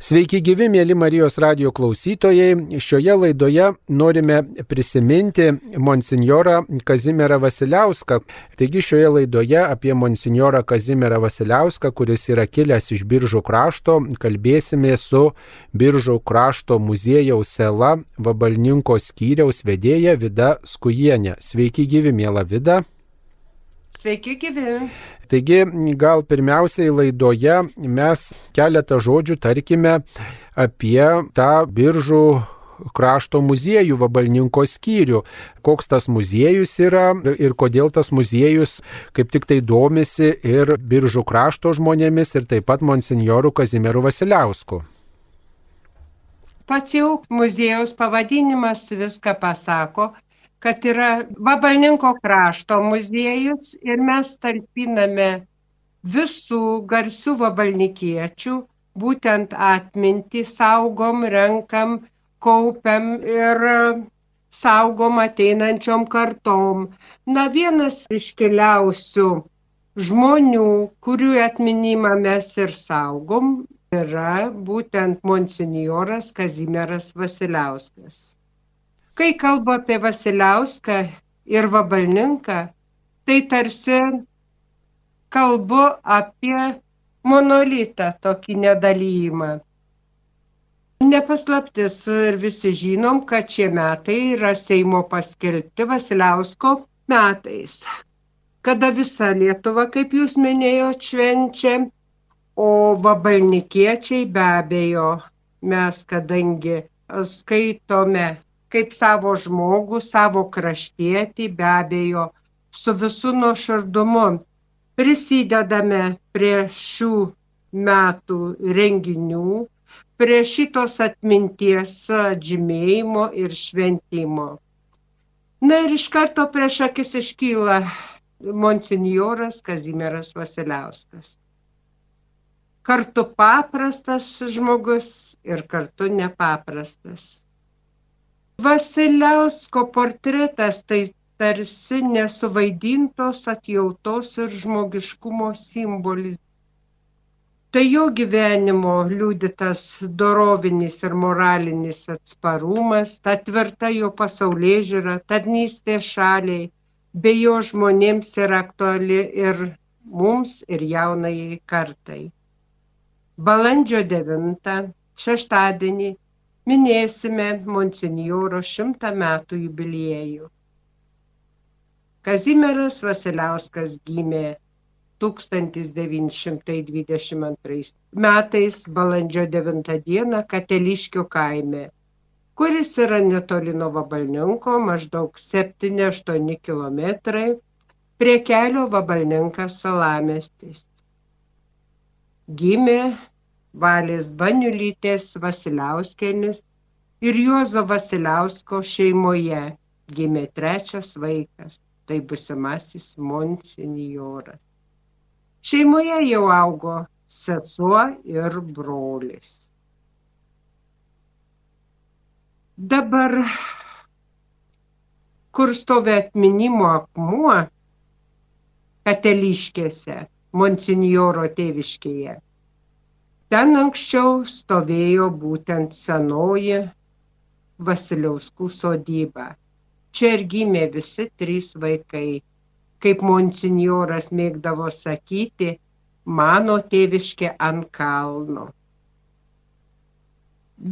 Sveiki gyvi, mėly Marijos radio klausytojai. Šioje laidoje norime prisiminti monsinjorą Kazimierą Vasiliauską. Taigi šioje laidoje apie monsinjorą Kazimierą Vasiliauską, kuris yra kilęs iš Biržų krašto, kalbėsime su Biržų krašto muziejaus sela Vabalninko skyriaus vedėja Vida Skujienė. Sveiki gyvi, mėla Vida. Sveiki gyvi. Taigi, gal pirmiausiai laidoje mes keletą žodžių tarkime apie tą biržų krašto muziejų Vabalninko skyrių. Koks tas muziejus yra ir kodėl tas muziejus kaip tik tai domisi ir biržų krašto žmonėmis ir taip pat monsinjorų Kazimierų Vasiliausku. Pats jau muziejaus pavadinimas viską pasako, kad yra Vabalninko krašto muziejus ir mes talpiname visų garsių vabalnikiečių, būtent atmintį saugom, renkam, kaupiam ir saugom ateinančiom kartom. Na vienas iškeliausių žmonių, kurių atminimą mes ir saugom, yra būtent monsinjoras Kazimieras Vasiliauskas. Kai kalbu apie Vasiliauską ir Vabalninką, tai tarsi kalbu apie monolitą, tokį nedalymą. Nepaslaptis ir visi žinom, kad šie metai yra Seimo paskelbti Vasiliausko metais, kada visa Lietuva, kaip jūs minėjote, švenčia, o vabalnikiečiai be abejo mes, kadangi skaitome kaip savo žmogų, savo kraštietį, be abejo, su visų nuoširdumu prisidedame prie šių metų renginių, prie šitos atminties žymėjimo ir šventimo. Na ir iš karto prieš akis iškyla monsinjoras Kazimieras Vasiliauskas. Kartu paprastas žmogus ir kartu nepaprastas. Vasiliausko portretas tai tarsi nesuvaidintos atjautos ir žmogiškumo simbolis. Tai jo gyvenimo liūdytas dorovinis ir moralinis atsparumas, ta tvirta jo pasaulyje žiūra, tarnystė šaliai, be jo žmonėms yra aktuali ir mums, ir jaunai kartai. Balandžio 9, šeštadienį, minėsime monsinjoro šimtą metų jubiliejų. Kazimieras Vasiliauskas gimė 1922 metais balandžio 9 dieną Kateliškio kaime, kuris yra netoli nuo Vabalninko, maždaug 7-8 km prie kelio Vabalninkas salamestis. Gimė Valės Baniulytės Vasiliauskenis ir Juozo Vasiliausko šeimoje gimė trečias vaikas, tai busimasis monsinjoras. Šeimoje jau augo sesuo ir brolis. Dabar, kur stovi atminimo akmuo, kateliškėse, monsinjoro tėviškėje, Ten anksčiau stovėjo būtent senoji Vasiliauskų sodyba. Čia ir gimė visi trys vaikai. Kaip monsinjoras mėgdavo sakyti, mano tėviškė ant kalno.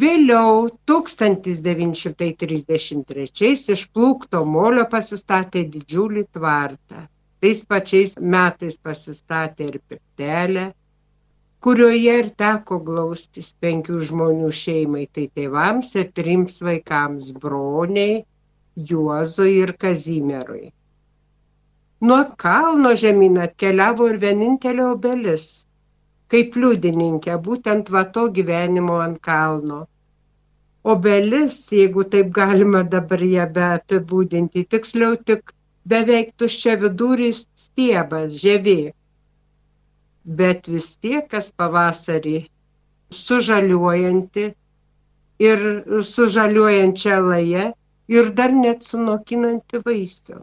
Vėliau 1933 iš plūkto molio pasistatė didžiulį tvartą. Tais pačiais metais pasistatė ir pirtelę, kurioje ir teko glaustis penkių žmonių šeimai, tai tėvams ir trims vaikams - broniai, Juozui ir Kazimierui. Nuo kalno žemyn atkeliavo ir vienintelė obelis, kaip liudininkė, būtent va to gyvenimo ant kalno. Obelis, jeigu taip galima dabar ją be apibūdinti, tiksliau tik beveik tuščia viduris stiebas, žemė bet vis tiek kas pavasarį sužaliuojanti ir sužaliuojančia laja ir dar net sunokinanti vaisių.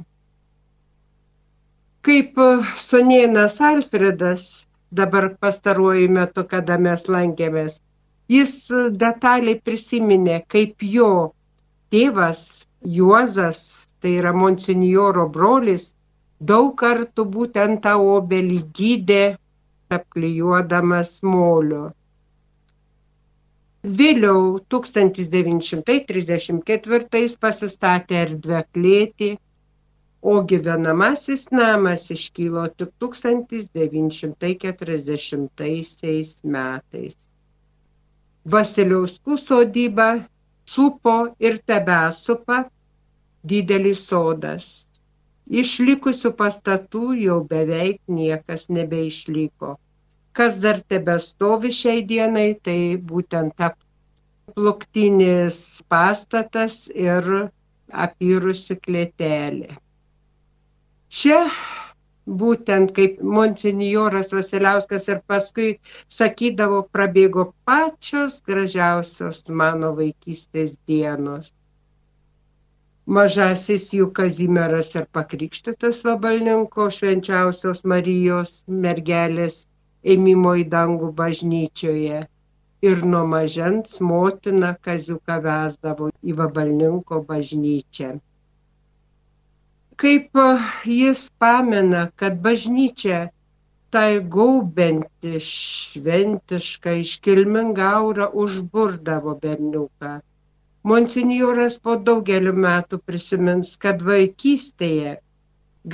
Kaip sunėnas Alfredas dabar pastaruoju metu, kada mes lankėmės, Jis detaliai prisiminė, kaip jo tėvas Juozas, tai yra monsinjoro brolis, daug kartų būtent tą obelį gydė, apklijuodamas molio. Vėliau 1934 pasistatė erdvę klėtį, o gyvenamasis namas iškylo tik 1940 metais. Vasiliauskų sodyba supo ir tebesupa didelis sodas. Išlikusių pastatų jau beveik niekas nebeišliko. Kas dar tebestovi šiai dienai, tai būtent ta pluktinis pastatas ir apyrusi klėtelė. Čia būtent kaip monsinjoras Vasiliauskas ir paskui sakydavo, prabėgo pačios gražiausios mano vaikystės dienos. Mažasis jų Kazimieras ir pakrikštytas Vabalninko švenčiausios Marijos mergelės ėmimo į dangų bažnyčioje. Ir nuo mažens motina Kaziuką vesdavo į Vabalninko bažnyčią kaip jis pamena, kad bažnyčia tai gaubinti šventišką iškilmingą aurą užburdavo berniuką. Monsinjoras po daugeliu metų prisimins, kad vaikystėje,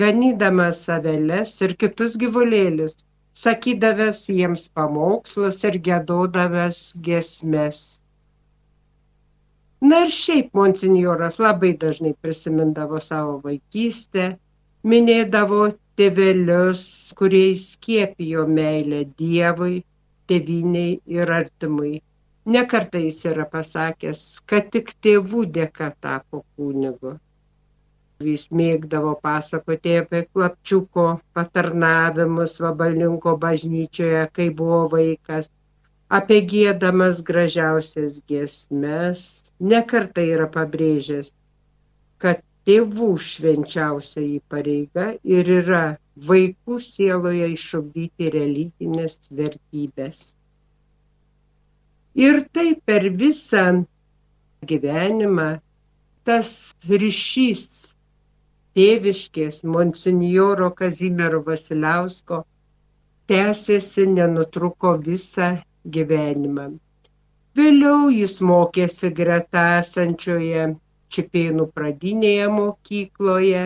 ganydamas savelės ir kitus gyvulėlius, sakydavęs jiems pamokslus ir gėdodavęs gesmes. Na ir šiaip monsinjoras labai dažnai prisimindavo savo vaikystę, minėdavo tėvelius, kurie įskiepijo meilę Dievui, tėviniai ir artimui. Nekartai jis yra pasakęs, kad tik tėvų dėka tapo kūnigu. Jis mėgdavo pasakoti apie klapčiuko patarnavimus Vabalninko bažnyčioje, kai buvo vaikas apie gėdamas gražiausias giesmes, nekartai yra pabrėžęs, kad tėvų švenčiausia į pareiga ir yra vaikų sieloje išugdyti religinės vertybės. Ir tai per visą gyvenimą tas ryšys tėviškės monsinjoro Kazimiero Vasiliausko tęsėsi, nenutruko visą gyvenimą. Vėliau jis mokėsi greta esančioje Čipėnų pradinėje mokykloje.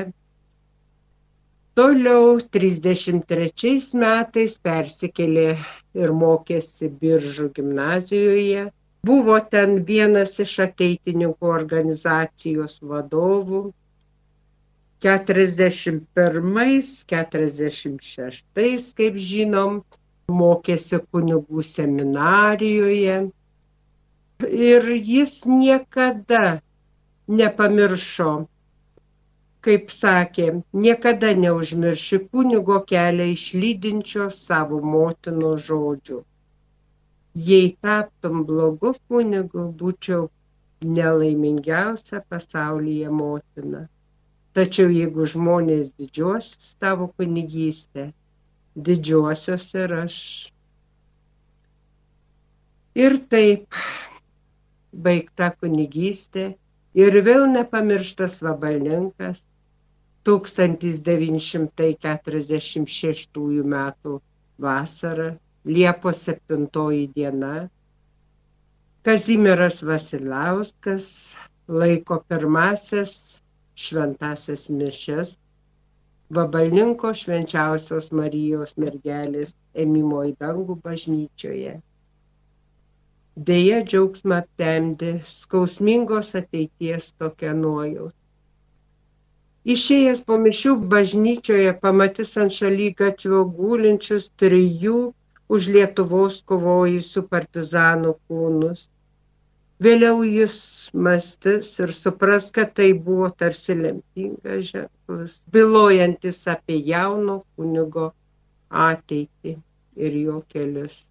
Toliau 33 metais persikėlė ir mokėsi Biržų gimnazijoje. Buvo ten vienas iš ateitininkų organizacijos vadovų. 41-46, kaip žinom, mokėsi kunigų seminarijoje ir jis niekada nepamiršo, kaip sakė, niekada neužmirši kunigo kelią išlydinčio savo motino žodžių. Jei taptum blogu kunigu, būčiau nelaimingiausia pasaulyje motina. Tačiau jeigu žmonės didžiuosis tavo kunigystę, didžiuosios ir aš. Ir taip baigta kunigystė ir vėl nepamirštas vabalninkas 1946 m. vasarą, Liepos 7 diena, Kazimieras Vasilauskas laiko pirmasis šventasias mišes Vabalninko švenčiausios Marijos mergelės ėmimo į dangų bažnyčioje. Deja, džiaugsmą aptemdė skausmingos ateities tokia nuojauta. Išėjęs po mišių bažnyčioje pamatys ant šaly gatvio gulinčius trijų už Lietuvos kovojusių partizanų kūnus. Vėliau jis mąstys ir supras, kad tai buvo tarsi lemtingas ženklas, bylojantis apie jauno kunigo ateitį ir jo kelius.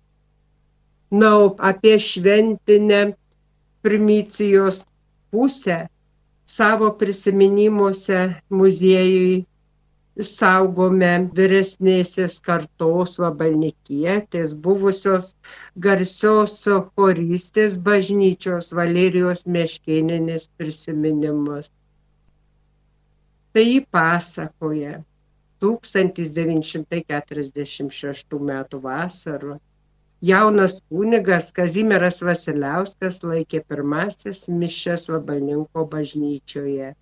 Na, o apie šventinę primicijos pusę savo prisiminimuose muziejui saugome vyresnėsės kartos vabalnikietės, buvusios garsios choristės bažnyčios Valerijos Meškėninės prisiminimus. Tai pasakoja 1946 m. vasarą. Jaunas kunigas Kazimieras Vasiliauskas laikė pirmasis mišes Vabalninko bažnyčioje.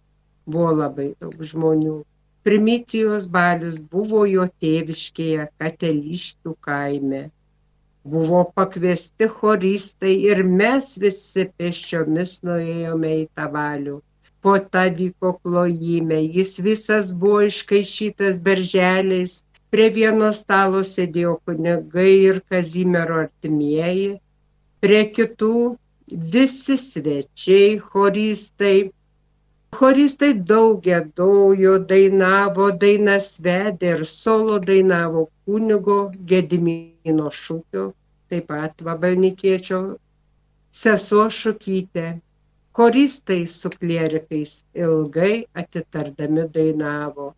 Buvo labai daug žmonių Primicijos balius buvo jo tėviškėje Kateliškių kaime. Buvo pakviesti choristai ir mes visi pešiomis nuėjome į tą valių. Po tą vyko klojime, jis visas buvo iškaišytas berželiais, prie vieno stalo sėdėjo kunigai ir Kazimiero artimieji, prie kitų visi svečiai, choristai, Choristai daug gėdojo, dainavo, dainas vedė ir solo dainavo kunigo Gedimino šūkio, taip pat vabalnikiečio sesuo šukytė. Choristai su klierikais ilgai atitardami dainavo.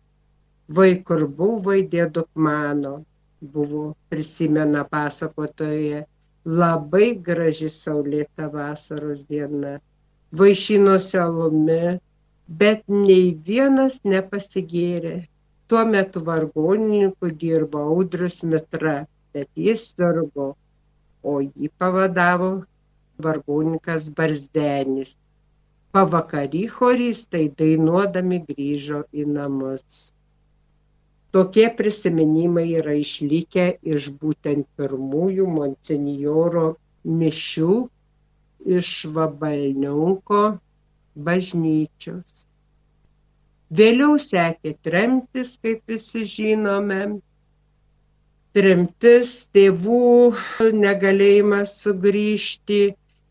Vaikur buvai dėduk mano, buvo prisimena pasakotoje, labai graži saulėta vasaros diena. Vaišinosi alumi, bet nei vienas nepasigėrė. Tuo metu vargonininku dirbo Audrius Mitra, bet jis sirgo, o jį pavadavo vargonininkas Barzdenis. Pavakary choristai dainuodami grįžo į namus. Tokie prisiminimai yra išlikę iš būtent pirmųjų monsinjoro mišių iš Vabalniunko bažnyčios. Vėliau sekė tremtis, kaip visi žinome, tremtis, tėvų negalėjimas sugrįžti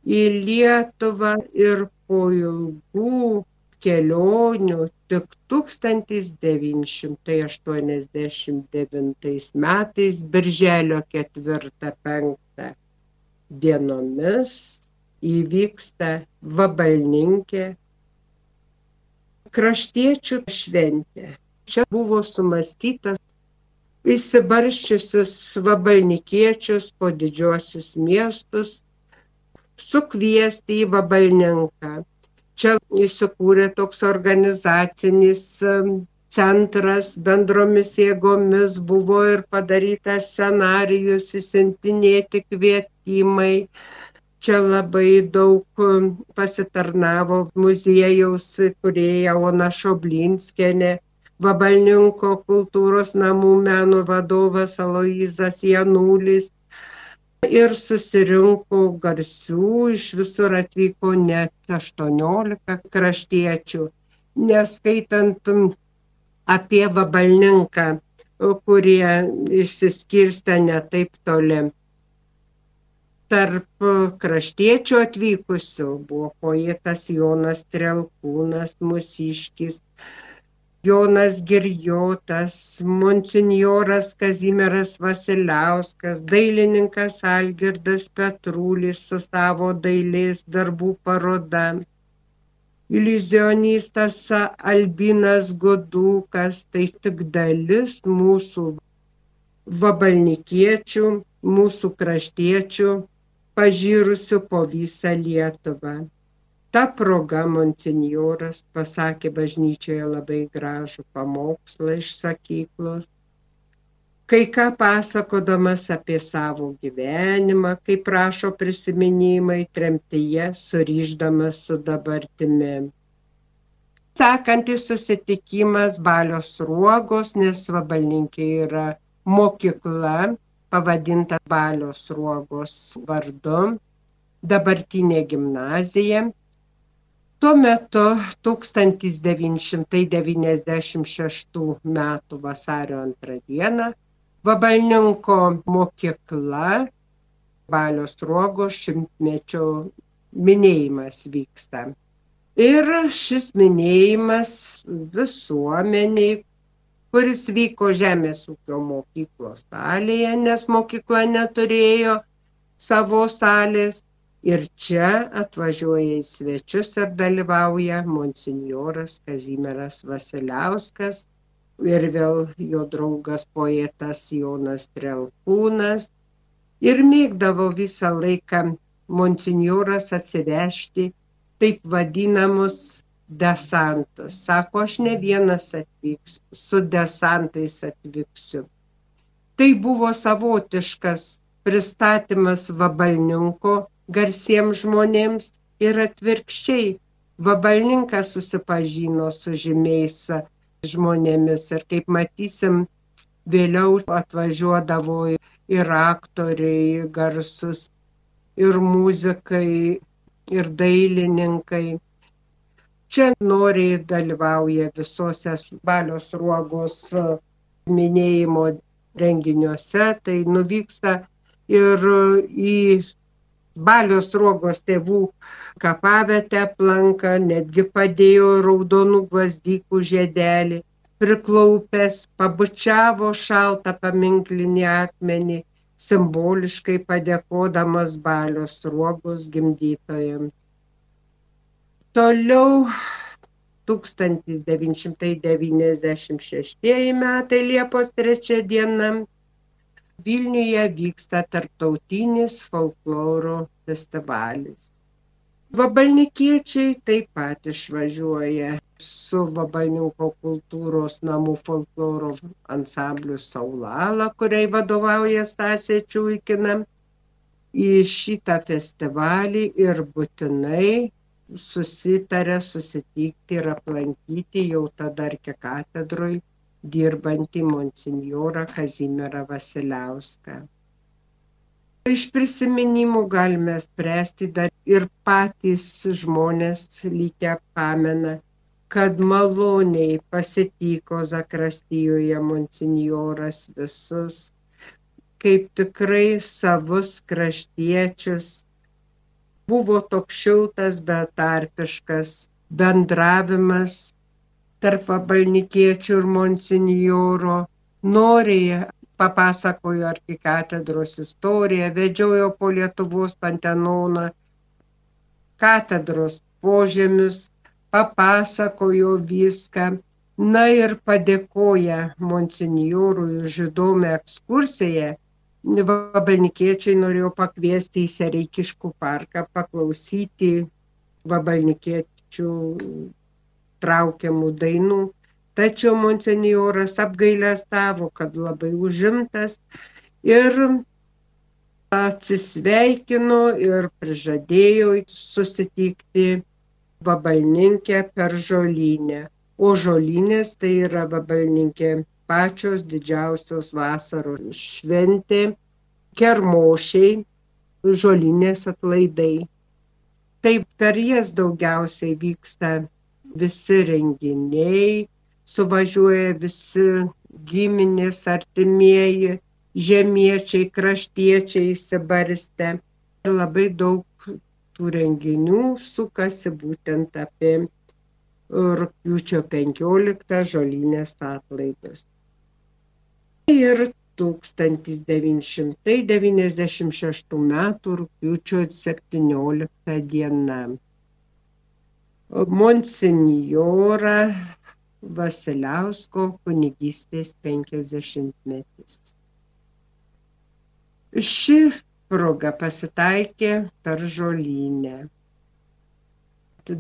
į Lietuvą ir po ilgų kelionių tik 1989 metais, birželio 4-5 dienomis įvyksta vabalninkė kraštiečių šventė. Čia buvo sumastytas įsibarščiusius vabalnikiečius po didžiuosius miestus sukviesti į vabalninką. Čia įsikūrė toks organizacinis centras bendromis jėgomis buvo ir padarytas scenarijus, įsintinėti kvietimai, čia labai daug pasitarnavo muziejaus kurėja Ona Šoblinskienė, Vabalninko kultūros namų meno vadovas Aloizas Janulis. Ir susirinko garsių, iš visur atvyko net 18 kraštiečių, neskaitant apie Vabalninką, kurie išsiskirsta netaip toli. Tarp kraštiečių atvykusių buvo poetas Jonas Trelkūnas, Musiškis, Jonas Girjotas, monsinjoras Kazimieras Vasiliauskas, dailininkas Algirdas Petrulis su savo dailės darbų paroda, iliuzionistas Albinas Godukas, tai tik dalis mūsų vabalnikiečių, mūsų kraštiečių pažyrusių po visą Lietuvą. Ta proga monsinjoras pasakė bažnyčioje labai gražų pamokslą iš sakyklos, kai ką pasakodamas apie savo gyvenimą, kaip prašo prisiminimai tremtyje, suryždamas su dabartimi. Sekantis susitikimas balios ruogos, nes vabalninkė yra mokykla, pavadinta Balios ruogos vardu, dabartinė gimnazija. Tuo metu 1996 m. vasario 2 d. Vabalninko mokykla Balios ruogos šimtmečio minėjimas vyksta. Ir šis minėjimas visuomeniai, kuris vyko Žemės ūkio mokyklos salėje, nes mokykla neturėjo savo salės. Ir čia atvažiuoja į svečius ir dalyvauja monsinjoras Kazimieras Vasiliauskas, ir vėl jo draugas poetas Jonas Trelkūnas. Ir mėgdavo visą laiką monsinjoras atsivežti taip vadinamus desantus. Sako, aš ne vienas atvyksiu, su desantais atvyksiu. Tai buvo savotiškas pristatymas vabalninko garsiems žmonėms ir atvirkščiai. Vabalninkas susipažino su žymiais žmonėmis ir kaip matysim, vėliau atvažiuodavo ir aktoriai garsus, ir muzikai, ir dailininkai. Čia noriai dalyvauja visose balios ruogos minėjimo renginiuose, tai nuvyksta ir į Balios ruogos tėvų kapavietę aplanka, netgi padėjo raudonų gvazdykų žiedelį, priklaupęs, pabučiavo šaltą paminklinį akmenį, simboliškai padėkodamas Balios ruogos gimdytojams. Toliau 1996 metai Liepos 3 diena Vilniuje vyksta tarptautinis folkloro festivalis. Vabalnikiečiai taip pat išvažiuoja su Vabalninko kultūros namų folkloro ansambliu Saulala, kuriai vadovauja Stasė Čiūikina, į šitą festivalį ir būtinai susitarė susitikti ir aplankyti jau tada arkikatedrui dirbantį monsinjorą Kazimierą Vasiliauską. Iš prisiminimų galime spręsti dar ir patys žmonės lygia pamena, kad maloniai pasitiko Zakrastijoje monsinjoras visus, kaip tikrai savus kraštiečius. Buvo toks šiltas, betarpiškas bendravimas tarp vabalnikiečių ir monsinjoro, noriai papasakojo arkikatedros istoriją, vedžiojo po Lietuvos Pantenoną, katedros požemius, papasakojo viską. Na ir padėkoja monsinjorui už įdomią ekskursiją. Vabalnikiečiai norėjo pakviesti į Sereikiškų parką, paklausyti vabalnikiečių traukiamų dainų. Tačiau monsenjoras apgailestavo, kad labai užimtas ir atsisveikino ir prižadėjo susitikti vabalninkę per žolinę. O žolinės tai yra vabalninkė pačios didžiausios vasaros šventė, kermošiai, žolinės atlaidai. Taip per jas daugiausiai vyksta visi renginiai, suvažiuoja visi giminės, artimieji, žemiečiai, kraštiečiai įsibarstę. Ir labai daug tų renginių sukasi būtent apie rūpiučio 15 žolinės atlaidus. Ir 1996 m. rūpiučio 17 diena monsinjorą Vasiliausko kunigystės 50-metis. Ši proga pasitaikė per žolynę.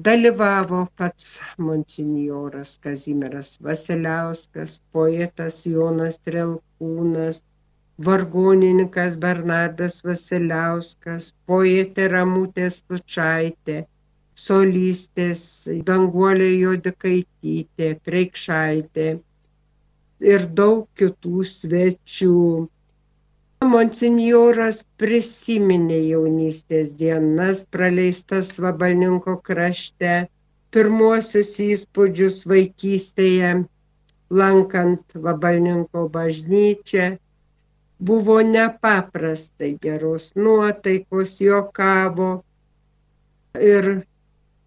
Dalyvavo pats monsinjoras Kazimieras Vasiliauskas, poetas Jonas Trelkūnas, vargonininkas Bernardas Vasiliauskas, poetė Ramutė Skučaitė, solistės Danguolė Jodikaitytė, Preikšaitė ir daug kitų svečių. Monsinjoras prisiminė jaunystės dienas praleistas Vabalninko krašte, pirmuosius įspūdžius vaikystėje, lankant Vabalninko bažnyčią. Buvo nepaprastai geros nuotaikos, jokavo ir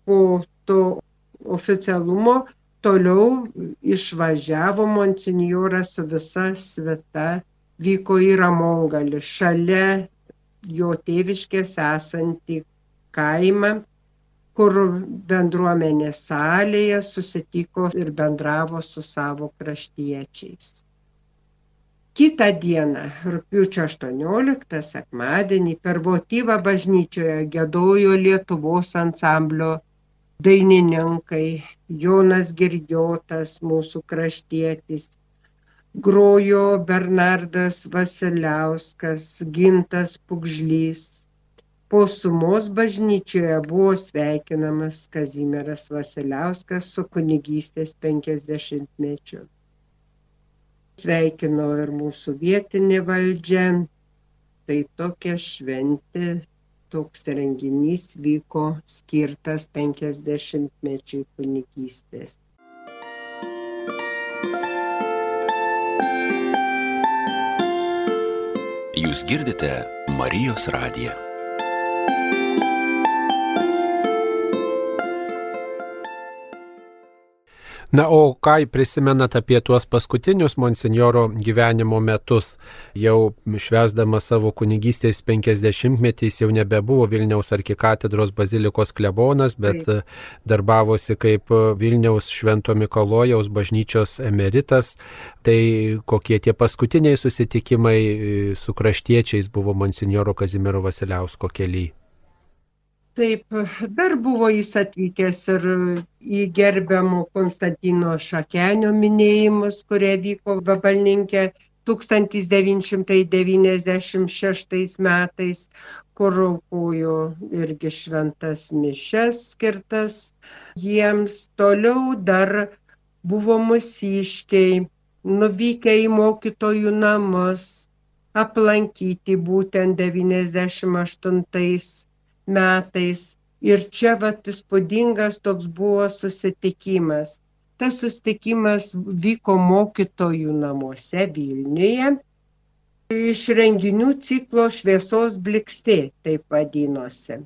po to oficialumo toliau išvažiavo monsinjoras su visa sveta, vyko į Ramongalį, šalia jo tėviškės esantį kaimą, kur bendruomenės salėje susitiko ir bendravo su savo kraštiečiais. Kita diena, rūpiučio 18, sekmadienį, per votyvą bažnyčioje gėdojo Lietuvos ansamblio dainininkai Jonas Girgiotas, mūsų kraštietis, grojo Bernardas Vasiliauskas, Gintas Pugžlys. Po sumos bažnyčioje buvo sveikinamas Kazimieras Vasiliauskas su kunigystės 50 mečiu sveikino ir mūsų vietinė valdžia. Tai tokia šventė, toks renginys vyko skirtas 50-mečiui kunigystės. Jūs girdite Marijos radiją. Na, o ką prisimenat apie tuos paskutinius monsinjoro gyvenimo metus? Jau švesdama savo kunigystės 50-metys jau nebebuvo Vilniaus arkikatedros bazilikos klebonas, bet Taip. darbavosi kaip Vilniaus Švento Mikalojaus bažnyčios emeritas. Tai kokie tie paskutiniai susitikimai su kraštiečiais buvo monsinjoro Kazimiero Vasiliausko keliai? Taip, dar buvo jis atvykęs ir į gerbiamų Konstantino Šakenio minėjimus, kurie vyko Vabalninkė 1996 metais, kur aukojo irgi šventas mišes skirtas jiems. Toliau dar buvo musiškiai, nuvykę į mokytojų namus, aplankyti būtent 98 metais. Ir čia vat įspūdingas toks buvo susitikimas. Tas susitikimas vyko mokytojų namuose Vilniuje. Iš renginių ciklo šviesos blikstė, taip vadinosi.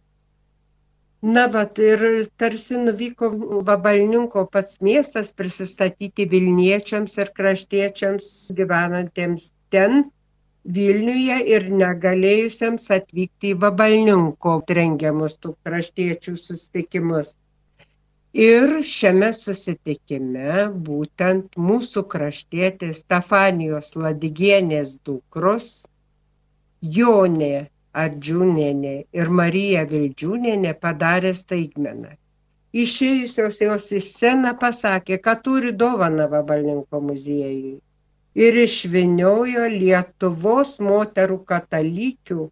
Na, vat ir tarsi nuvyko Vabalninko pats miestas prisistatyti Vilniečiams ir kraštiečiams gyvenantiems ten Vilniuje ir negalėjusiems atvykti į Vabalninko rengiamus tų kraštiečių susitikimus. Ir šiame susitikime būtent mūsų kraštietės Stefanijos Ladigienės dukros Jonė Ardžiūnienė ir Marija Vildžiūnienė padarė staigmeną. Išėjusios jos į sceną pasakė, kad turi dovaną Vabalninko muziejui ir išviniojo Lietuvos moterų katalikių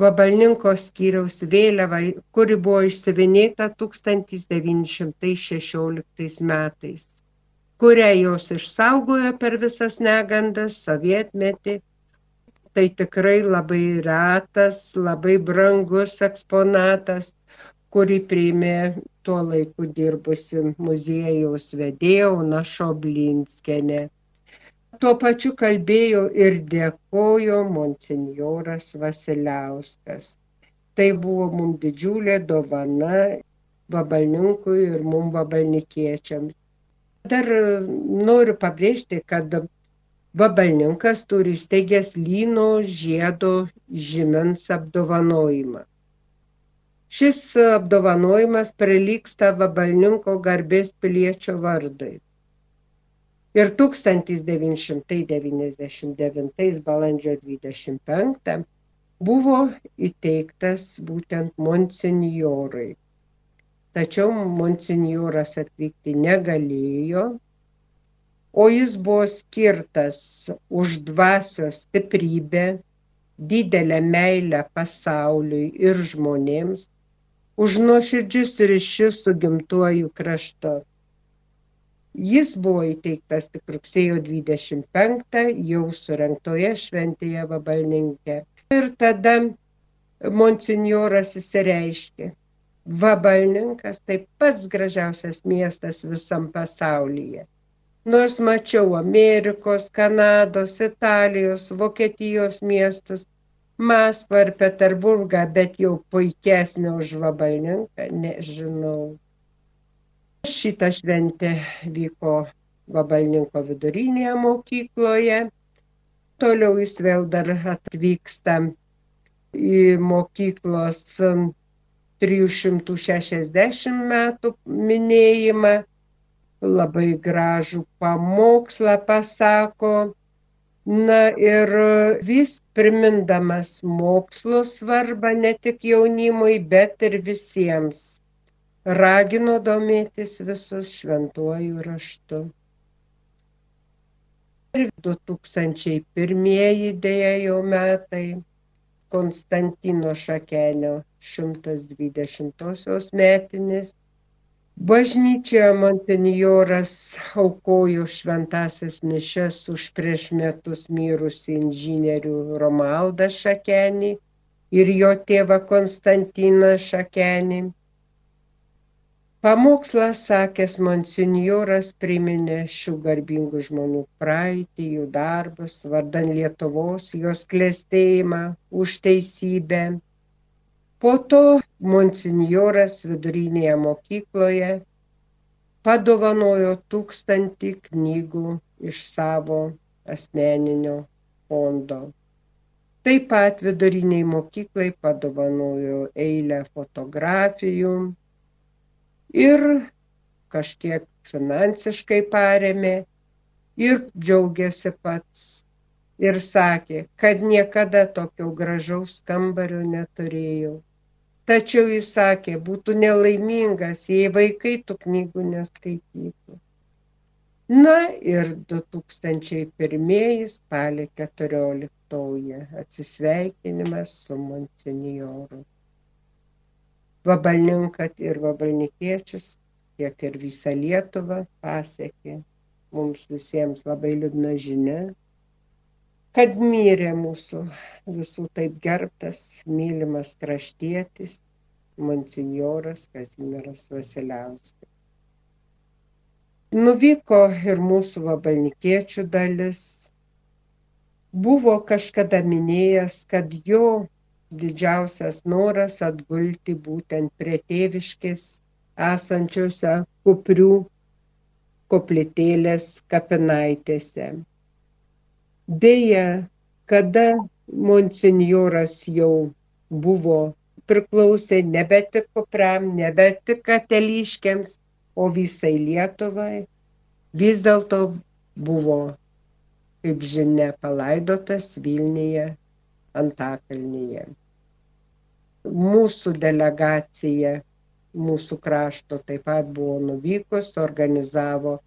Vabalninko skyriaus vėliavą, kuri buvo išsivinėta 1916 metais, kurią jos išsaugojo per visas negandas sovietmetį. Tai tikrai labai retas, labai brangus eksponatas, kurį priėmė tuo laiku dirbusi muziejaus vedėja Una Šoblinskenė. Tuo pačiu kalbėjo ir dėkojo monsinjoras Vasiliauskas. Tai buvo mums didžiulė dovana vabalninkui ir mums vabalnikiečiams. Dar noriu pabrėžti, kad vabalninkas turi steigęs lyno žiedo žymens apdovanojimą. Šis apdovanojimas prilyksta vabalninko garbės piliečio vardai. Ir 1999 balandžio 25 buvo įteiktas būtent monsinjorui. Tačiau monsinjoras atvykti negalėjo, o jis buvo skirtas už dvasios stiprybę, didelę meilę pasauliui ir žmonėms, už nuoširdžius ryšius su gimtuoju kraštu. Jis buvo įteiktas tik rugsėjo 25 jau surinktoje šventėje Vabalninke. Ir tada monsinjoras įsireiškė. Vabalninkas tai pats gražiausias miestas visam pasaulyje. Nors mačiau Amerikos, Kanados, Italijos, Vokietijos miestus, Maskvą ir Peterburgą, bet jau puikesnio už Vabalninką nežinau. Šita šventė vyko Vabalninko vidurinėje mokykloje. Toliau jis vėl dar atvyksta į mokyklos 360 metų minėjimą, labai gražų pamokslą pasako. Na ir vis primindamas mokslo svarbą ne tik jaunimui, bet ir visiems. Ragino domėtis visus šventuoju raštu. 2001 dėja jau metai Konstantino Šakenio 120-osios metinės. Bažnyčioje Montenjoras aukojo šventasias mišes už prieš metus mirusi inžinierių Romaldą Šakenį ir jo tėvą Konstantiną Šakenį. Pamokslas sakęs monsinjoras priminė šių garbingų žmonių praeitį, jų darbus, vardan Lietuvos, jos klėstėjimą, už teisybę. Po to monsinjoras vidurinėje mokykloje padovanojo tūkstantį knygų iš savo asmeninio fondo. Taip pat viduriniai mokyklai padovanojo eilę fotografijų, ir kažkiek finansiškai paremė ir džiaugiasi pats. Ir sakė, kad niekada tokio gražaus kambario neturėjau. Tačiau jis sakė, būtų nelaimingas, jei vaikai tų knygų neskaitytų. Na ir 2001 spalio 14 atsisveikinimas su monsinjoru vabalninką ir vabalnikiečius, tiek ir visą Lietuvą pasiekė mums visiems labai liūdna žinia, kad mirė mūsų visų taip gerbtas, mylimas kraštietis, monsinjoras Kazimieras Vasiliauskas. Nuvyko ir mūsų vabalnikiečių dalis. Buvo kažkada minėjęs, kad jo didžiausias noras atgulti būtent prie tėviškės esančiose kuprių koplytėlės kapinaitėse. Deja, kada monsinjoras jau buvo priklausė nebe tik kupriam, nebe tik kateliškiams, o visai Lietuvai, vis dėlto buvo, kaip žinia, palaidotas Vilniuje Antakalnyje mūsų delegacija mūsų krašto taip pat buvo nuvykus, organizavo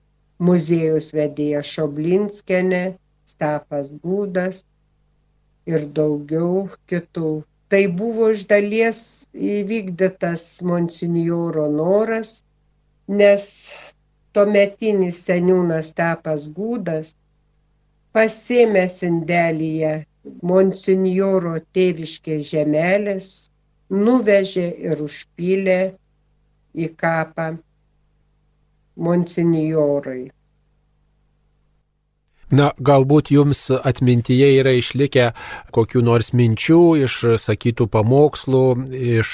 muziejus vedėja Šoblinskenė, Stepas Būdas ir daugiau kitų. Tai buvo iš dalies įvykdytas monsinjoro noras, nes tuometinis seniūnas Stepas Gūdas pasėmė sindelyje monsinjoro tėviškės žemelės nuvežė ir užpylė į kapą monsinjorui. Na, galbūt jums atmintyje yra išlikę kokiu nors minčių iš sakytų pamokslų, iš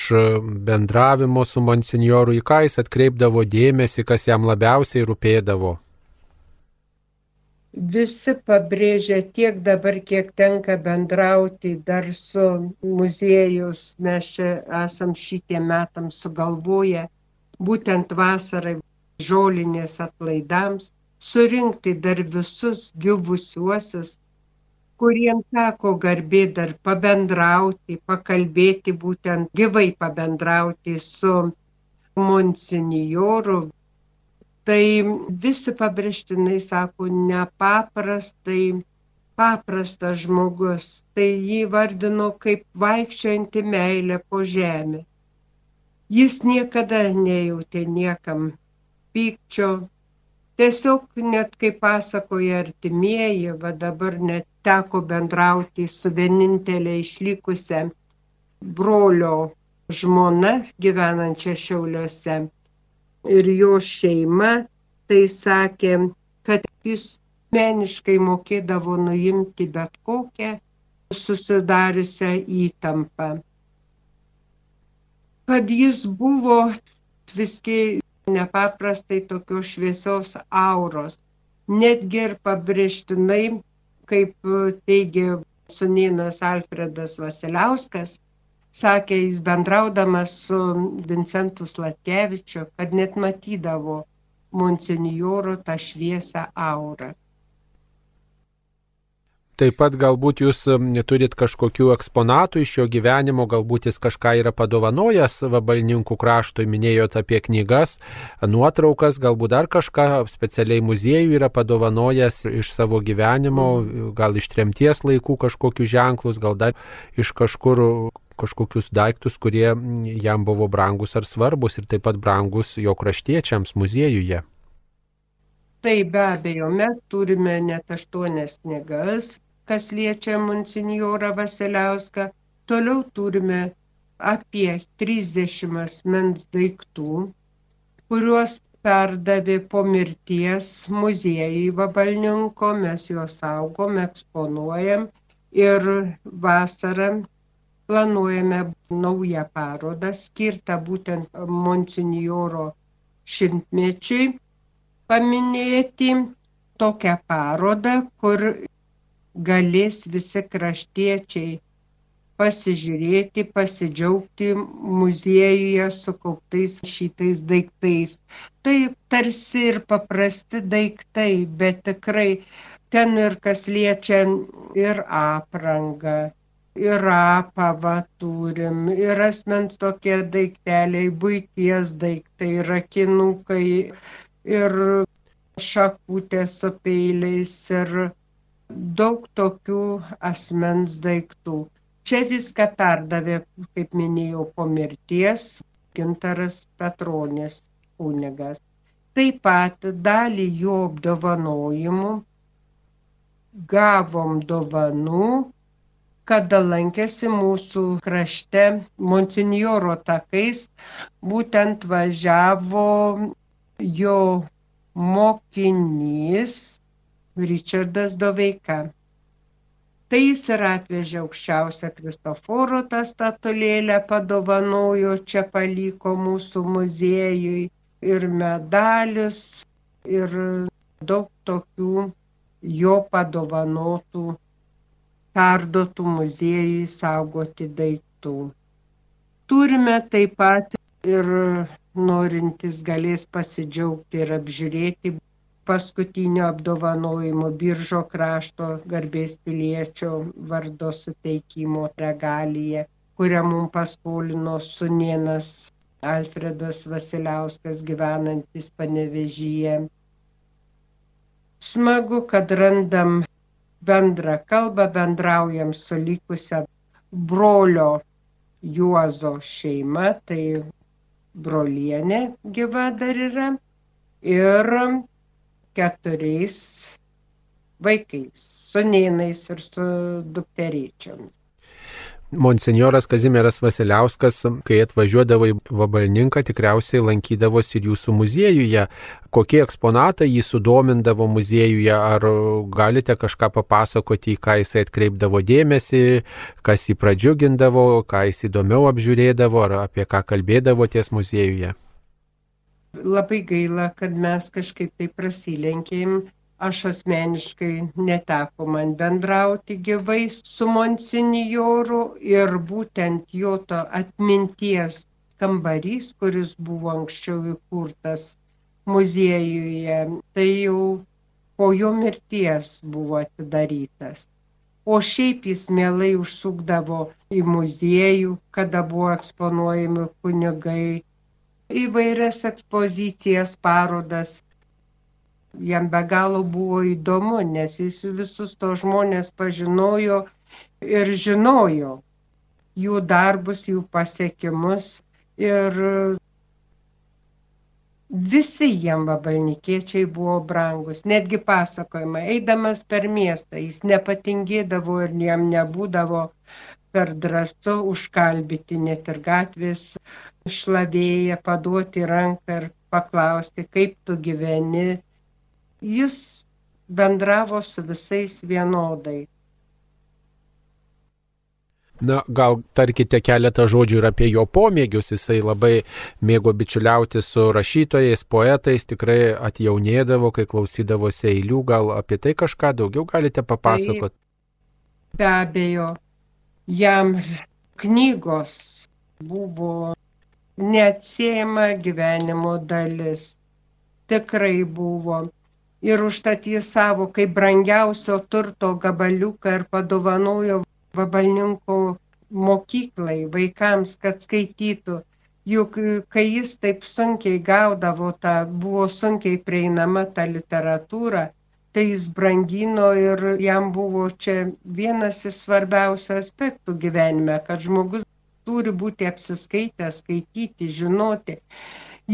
bendravimo su monsinjoru, į ką jis atkreipdavo dėmesį, kas jam labiausiai rūpėdavo visi pabrėžia tiek dabar, kiek tenka bendrauti dar su muziejus, mes čia esam šitie metam sugalvoję, būtent vasarai žolinės atlaidams, surinkti dar visus gyvusiuosius, kuriems teko garbė dar pabendrauti, pakalbėti, būtent gyvai pabendrauti su monsinjoru tai visi pabrėžtinai sako nepaprastai paprastas žmogus, tai jį vardino kaip vaikščianti meilė po žemę. Jis niekada nejautė niekam pykčio, tiesiog net kaip pasakoja artimieji, va dabar net teko bendrauti su vienintelė išlikusią brolio žmona gyvenančia Šiauliuose ir jo šeima, tai sakė, kad jis meniškai mokėdavo nuimti bet kokią susidariusią įtampą. Kad jis buvo viski nepaprastai tokios šviesios auros, netgi ir pabrėžtinai, kaip teigia sunienas Alfredas Vasiliauskas, sakė jis bendraudamas su Vincentu Slatkevičiu, kad net matydavo monsinjoro tą šviesą aurą. Taip pat galbūt jūs turit kažkokių eksponatų iš jo gyvenimo, galbūt jis kažką yra padovanojęs vabalininkų kraštui, minėjote apie knygas, nuotraukas, galbūt dar kažką specialiai muziejų yra padovanojęs iš savo gyvenimo, gal iš tremties laikų kažkokius ženklus, gal dar iš kažkur kažkokius daiktus, kurie jam buvo brangus ar svarbus ir taip pat brangus jo kraštiečiams muziejuje. Tai be abejo, mes turime net aštuonias knygas, kas liečia monsinjorą Vasiliauską. Toliau turime apie 30 asmens daiktų, kuriuos perdavė po mirties muziejai Vabalninko, mes juos saugom, eksponuojam ir vasarą planuojame naują parodą skirtą būtent monsinjoro šimtmečiui paminėti tokią parodą, kur galės visi kraštiečiai pasižiūrėti, pasidžiaugti muziejuje sukauptais šitais daiktais. Tai tarsi ir paprasti daiktai, bet tikrai ten ir kas liečia ir aprangą, ir apavą turim, ir asmens tokie daikteliai, būties daiktai, rakinukai, ir šakutės su peiliais, ir daug tokių asmens daiktų. Čia viską perdavė, kaip minėjau, po mirties Gintaras Petronis kunigas. Taip pat dalį jo apdovanojimų gavom dovanų, kada lankėsi mūsų krašte Monsinjoro takais, būtent važiavo jo mokinys Ričardas Doveika. Tai jis ir atvežė aukščiausią Kristoforo tą statulėlę, padovanojo, čia paliko mūsų muziejui ir medalius, ir daug tokių jo padovanotų, perduotų muziejui saugoti daiktų. Turime taip pat ir norintis galės pasidžiaugti ir apžiūrėti paskutinio apdovanojimo Biržo krašto garbės piliečio vardo suteikimo regaliją, kurią mums paskolino sunienas Alfredas Vasiliauskas gyvenantis panevežyje. Smagu, kad randam bendrą kalbą, bendraujam su likusia brolio Juozo šeima, tai brolienė gyva dar yra. Ir keturiais vaikais, sunėnais ir su dukteryčiomis. Monsignoras Kazimieras Vasiliauskas, kai atvažiuodavo į Vabalninką, tikriausiai lankydavosi ir jūsų muziejuje. Kokie eksponatai jį sudomindavo muziejuje? Ar galite kažką papasakoti, į ką jisai atkreipdavo dėmesį, kas jį pradžiugindavo, ką jis įdomiau apžiūrėdavo, ar apie ką kalbėdavo ties muziejuje? labai gaila, kad mes kažkaip tai prasilenkėm. Aš asmeniškai neteko man bendrauti gyvai su monsinjoru ir būtent jo to atminties kambarys, kuris buvo anksčiau įkurtas muziejuje, tai jau po jo mirties buvo atidarytas. O šiaip jis mielai užsukdavo į muziejų, kada buvo eksponuojami kunigai, įvairias ekspozicijas, parodas. Jam be galo buvo įdomu, nes jis visus to žmonės pažinojo ir žinojo jų darbus, jų pasiekimus. Ir visi jiem vabalnikiečiai buvo brangus. Netgi pasakojama, eidamas per miestą, jis nepatingėdavo ir jam nebūdavo per drąsu užkalbyti net ir gatvės šlavėją, paduoti ranką ir paklausti, kaip tu gyveni. Jis bendravo su visais vienodai. Na, gal tarkite keletą žodžių ir apie jo pomėgius. Jisai labai mėgo bičiuliauti su rašytojais, poetais, tikrai atjaunėdavo, kai klausydavosi eilių. Gal apie tai kažką daugiau galite papasakoti? Tai, be abejo, jam knygos buvo neatsiejama gyvenimo dalis. Tikrai buvo. Ir užtat jis savo kaip brangiausio turto gabaliuką ir padovanojo vabalninko mokyklai, vaikams, kad skaitytų. Juk kai jis taip sunkiai gaudavo tą, buvo sunkiai prieinama ta literatūra, tai jis brangino ir jam buvo čia vienas iš svarbiausių aspektų gyvenime, kad žmogus turi būti apsiskaitęs, skaityti, žinoti.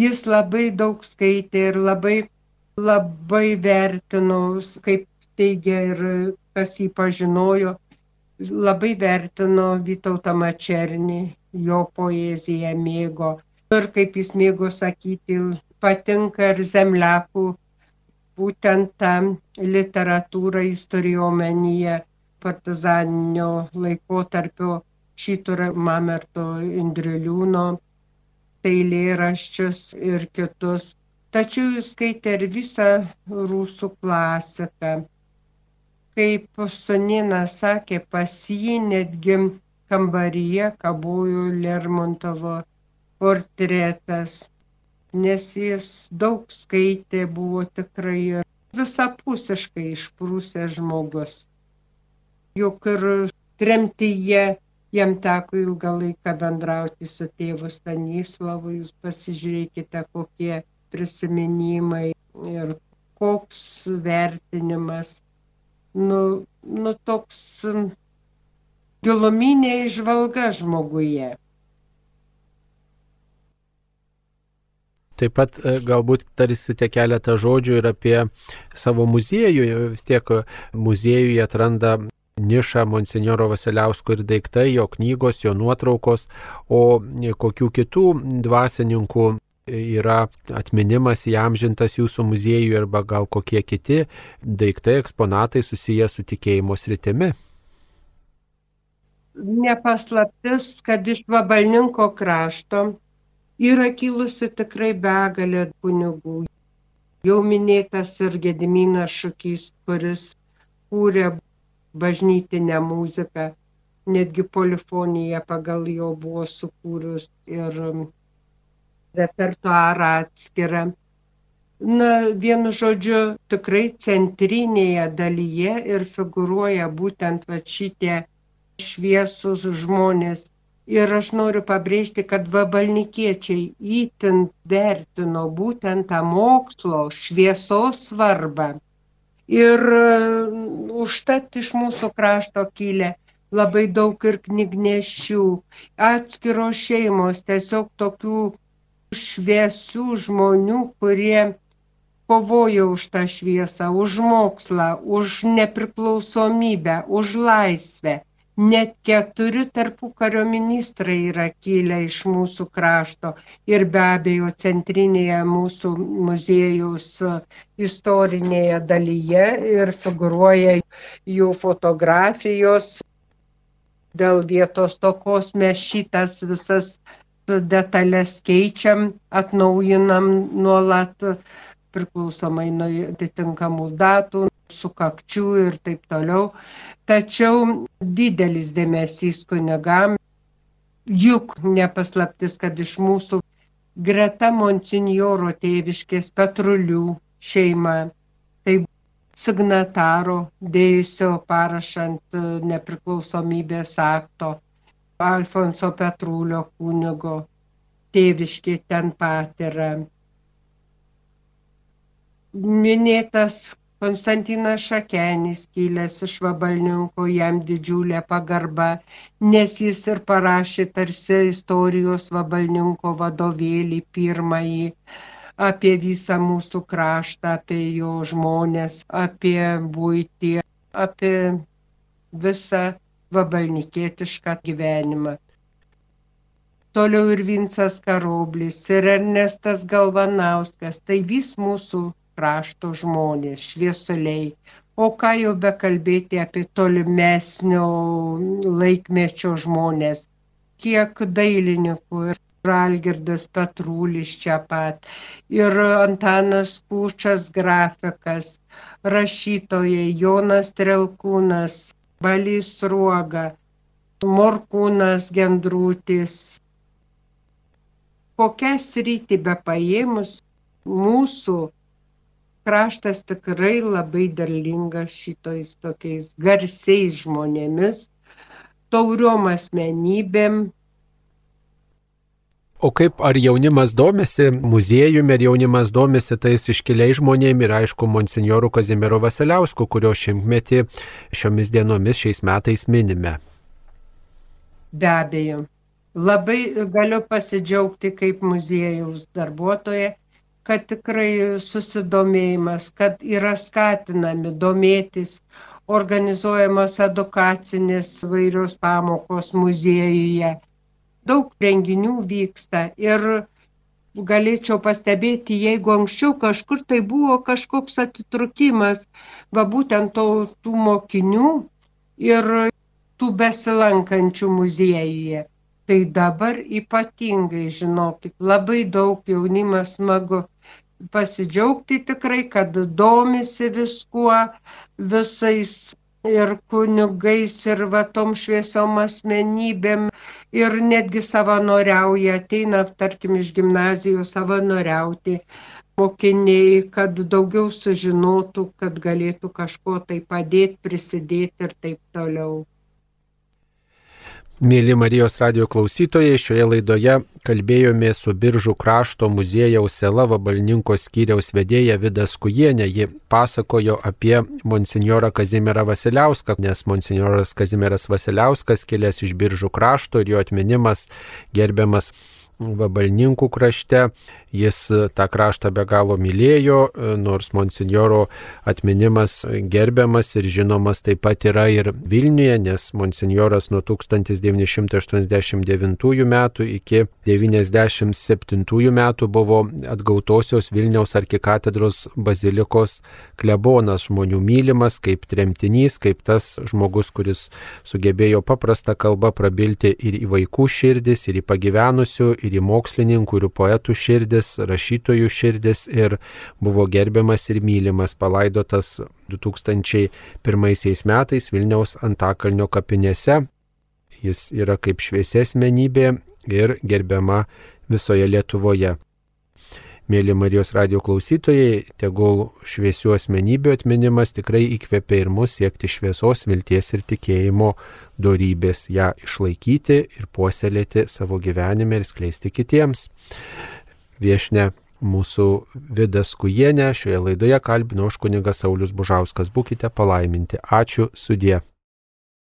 Jis labai daug skaitė ir labai, labai vertino, kaip teigia ir kas jį pažinojo, labai vertino Vytautą Mačernį, jo poeziją mėgo. Ir kaip jis mėgo sakyti, patinka ir zemliakų būtent tą literatūrą jis turėjo omenyje partizaninio laikotarpio Šyturą Mamerto Indriliūno eilėraščius ir kitus. Tačiau jis skaitė ir visą rusų klasiką. Kaip Sonina sakė, pas jį netgi kambaryje kabojo Lermontovo portretas nes jis daug skaitė, buvo tikrai visapusiškai išprūsęs žmogus. Juk ir tremtyje jam teko ilgą laiką bendrauti su tėvu Stanislavu, jūs pasižiūrėkite, kokie prisiminimai ir koks vertinimas. Nu, nu toks giluminė išvalga žmoguje. Taip pat e, galbūt tarsite keletą žodžių ir apie savo muziejų. Vis tiek muziejuje atranda nišą Monsignoro Vasiliausko ir daiktai, jo knygos, jo nuotraukos, o kokių kitų dvasininkų yra atminimas įamžintas jūsų muziejuje arba gal kokie kiti daiktai, eksponatai susiję su tikėjimo sritimi. Nepaslaptis, kad iš vabalninko krašto yra kilusi tikrai begalė kunigų. Jau minėtas ir Gediminas Šukys, kuris kūrė bažnytinę muziką, netgi polifoniją pagal jo buvo sukūrus ir repertuarą atskirą. Na, vienu žodžiu, tikrai centrinėje dalyje ir figuruoja būtent va šitie šviesus žmonės Ir aš noriu pabrėžti, kad vabalnikiečiai įtin vertino būtent tą mokslo šviesos svarbą. Ir mm, užtat iš mūsų krašto kilę labai daug ir knygnešių, atskiros šeimos, tiesiog tokių šviesių žmonių, kurie kovojo už tą šviesą, už mokslą, už nepriklausomybę, už laisvę. Net keturi tarpukario ministrai yra kilę iš mūsų krašto ir be abejo centrinėje mūsų muziejaus istorinėje dalyje ir figuruoja jų fotografijos. Dėl vietos tokos mes šitas visas detalės keičiam, atnaujinam nuolat priklausomai nuo atitinkamų datų, sukakčių ir taip toliau. Tačiau didelis dėmesys kunigam, juk nepaslaptis, kad iš mūsų greta monsinjoro tėviškės patrulių šeima, tai signataro dėjusio parašant nepriklausomybės akto Alfonso Petrulio kunigo tėviškė ten pat yra. Minėtas Konstantinas Šakenis, kilęs iš vabalninko, jam didžiulė pagarba, nes jis ir parašė tarsi istorijos vabalninko vadovėlį pirmąjį apie visą mūsų kraštą, apie jo žmonės, apie būtį, apie visą vabalnikietišką gyvenimą. Toliau ir Vincas Karoblis, ir Ernestas Galvanauskas, tai vis mūsų krašto žmonės, šviesuliai. O ką jau bekalbėti apie tolimesnio laikmečio žmonės, kiek dailininkų ir Algirdas Petrulis čia pat, ir Antanas Kūčas grafikas, rašytojai Jonas Trelkūnas, Balys Ruoga, Morkūnas Gendrūtis. Kokią sritį be paėmus, mūsų kraštas tikrai labai derlingas šitais tokiais garsiais žmonėmis, tauriom asmenybėm, O kaip ar jaunimas domisi muziejumi, ar jaunimas domisi tais iškiliais žmonėmis ir aišku, monsinjorų Kazimiero Vasiliausku, kurio šimtmetį šiomis dienomis šiais metais minime? Be abejo. Labai galiu pasidžiaugti kaip muziejaus darbuotoja, kad tikrai susidomėjimas, kad yra skatinami domėtis, organizuojamos edukacinės vairios pamokos muziejuje daug renginių vyksta ir galėčiau pastebėti, jeigu anksčiau kažkur tai buvo kažkoks atitrukimas, va būtent to, tų mokinių ir tų besilankančių muziejuje. Tai dabar ypatingai, žinokit, labai daug jaunimas smagu pasidžiaugti tikrai, kad domisi viskuo, visais ir kunigais, ir va tom šviesom asmenybėm, ir netgi savanoriauja, ateina, tarkim, iš gimnazijos savanoriauti mokiniai, kad daugiau sužinotų, kad galėtų kažko tai padėti, prisidėti ir taip toliau. Mėly Marijos radio klausytojai, šioje laidoje kalbėjome su Biržų krašto muziejaus Sela Vabalninko skyriaus vedėja Vidas Kujienė. Ji pasakojo apie monsinjorą Kazimierą Vasiliauską, nes monsinjoras Kazimieras Vasiliauskas kilęs iš Biržų krašto ir jo atminimas gerbiamas Vabalninkų krašte. Jis tą kraštą be galo mylėjo, nors monsinjoro atminimas gerbiamas ir žinomas taip pat yra ir Vilniuje, nes monsinjoras nuo 1989 metų iki 1997 metų buvo atgautosios Vilniaus arkikatedros bazilikos klebonas, žmonių mylimas kaip tremtinys, kaip tas žmogus, kuris sugebėjo paprastą kalbą prabilti ir į vaikų širdis, ir į pagyvenusių, ir į mokslininkų, ir poetų širdis, rašytojų širdis ir buvo gerbiamas ir mylimas, palaidotas 2001 metais Vilniaus Antakalnio kapinėse. Jis yra kaip šviesesmenybė ir gerbiama visoje Lietuvoje. Mėly Marijos radio klausytojai, tegul šviesių asmenybių atminimas tikrai įkvepia ir mus siekti šviesos, vilties ir tikėjimo dorybės, ją išlaikyti ir puoselėti savo gyvenime ir skleisti kitiems. Viešne mūsų Vidas Kujienė, šioje laidoje kalbino už kunigas Saulis Bužauskas. Būkite palaiminti. Ačiū sudė.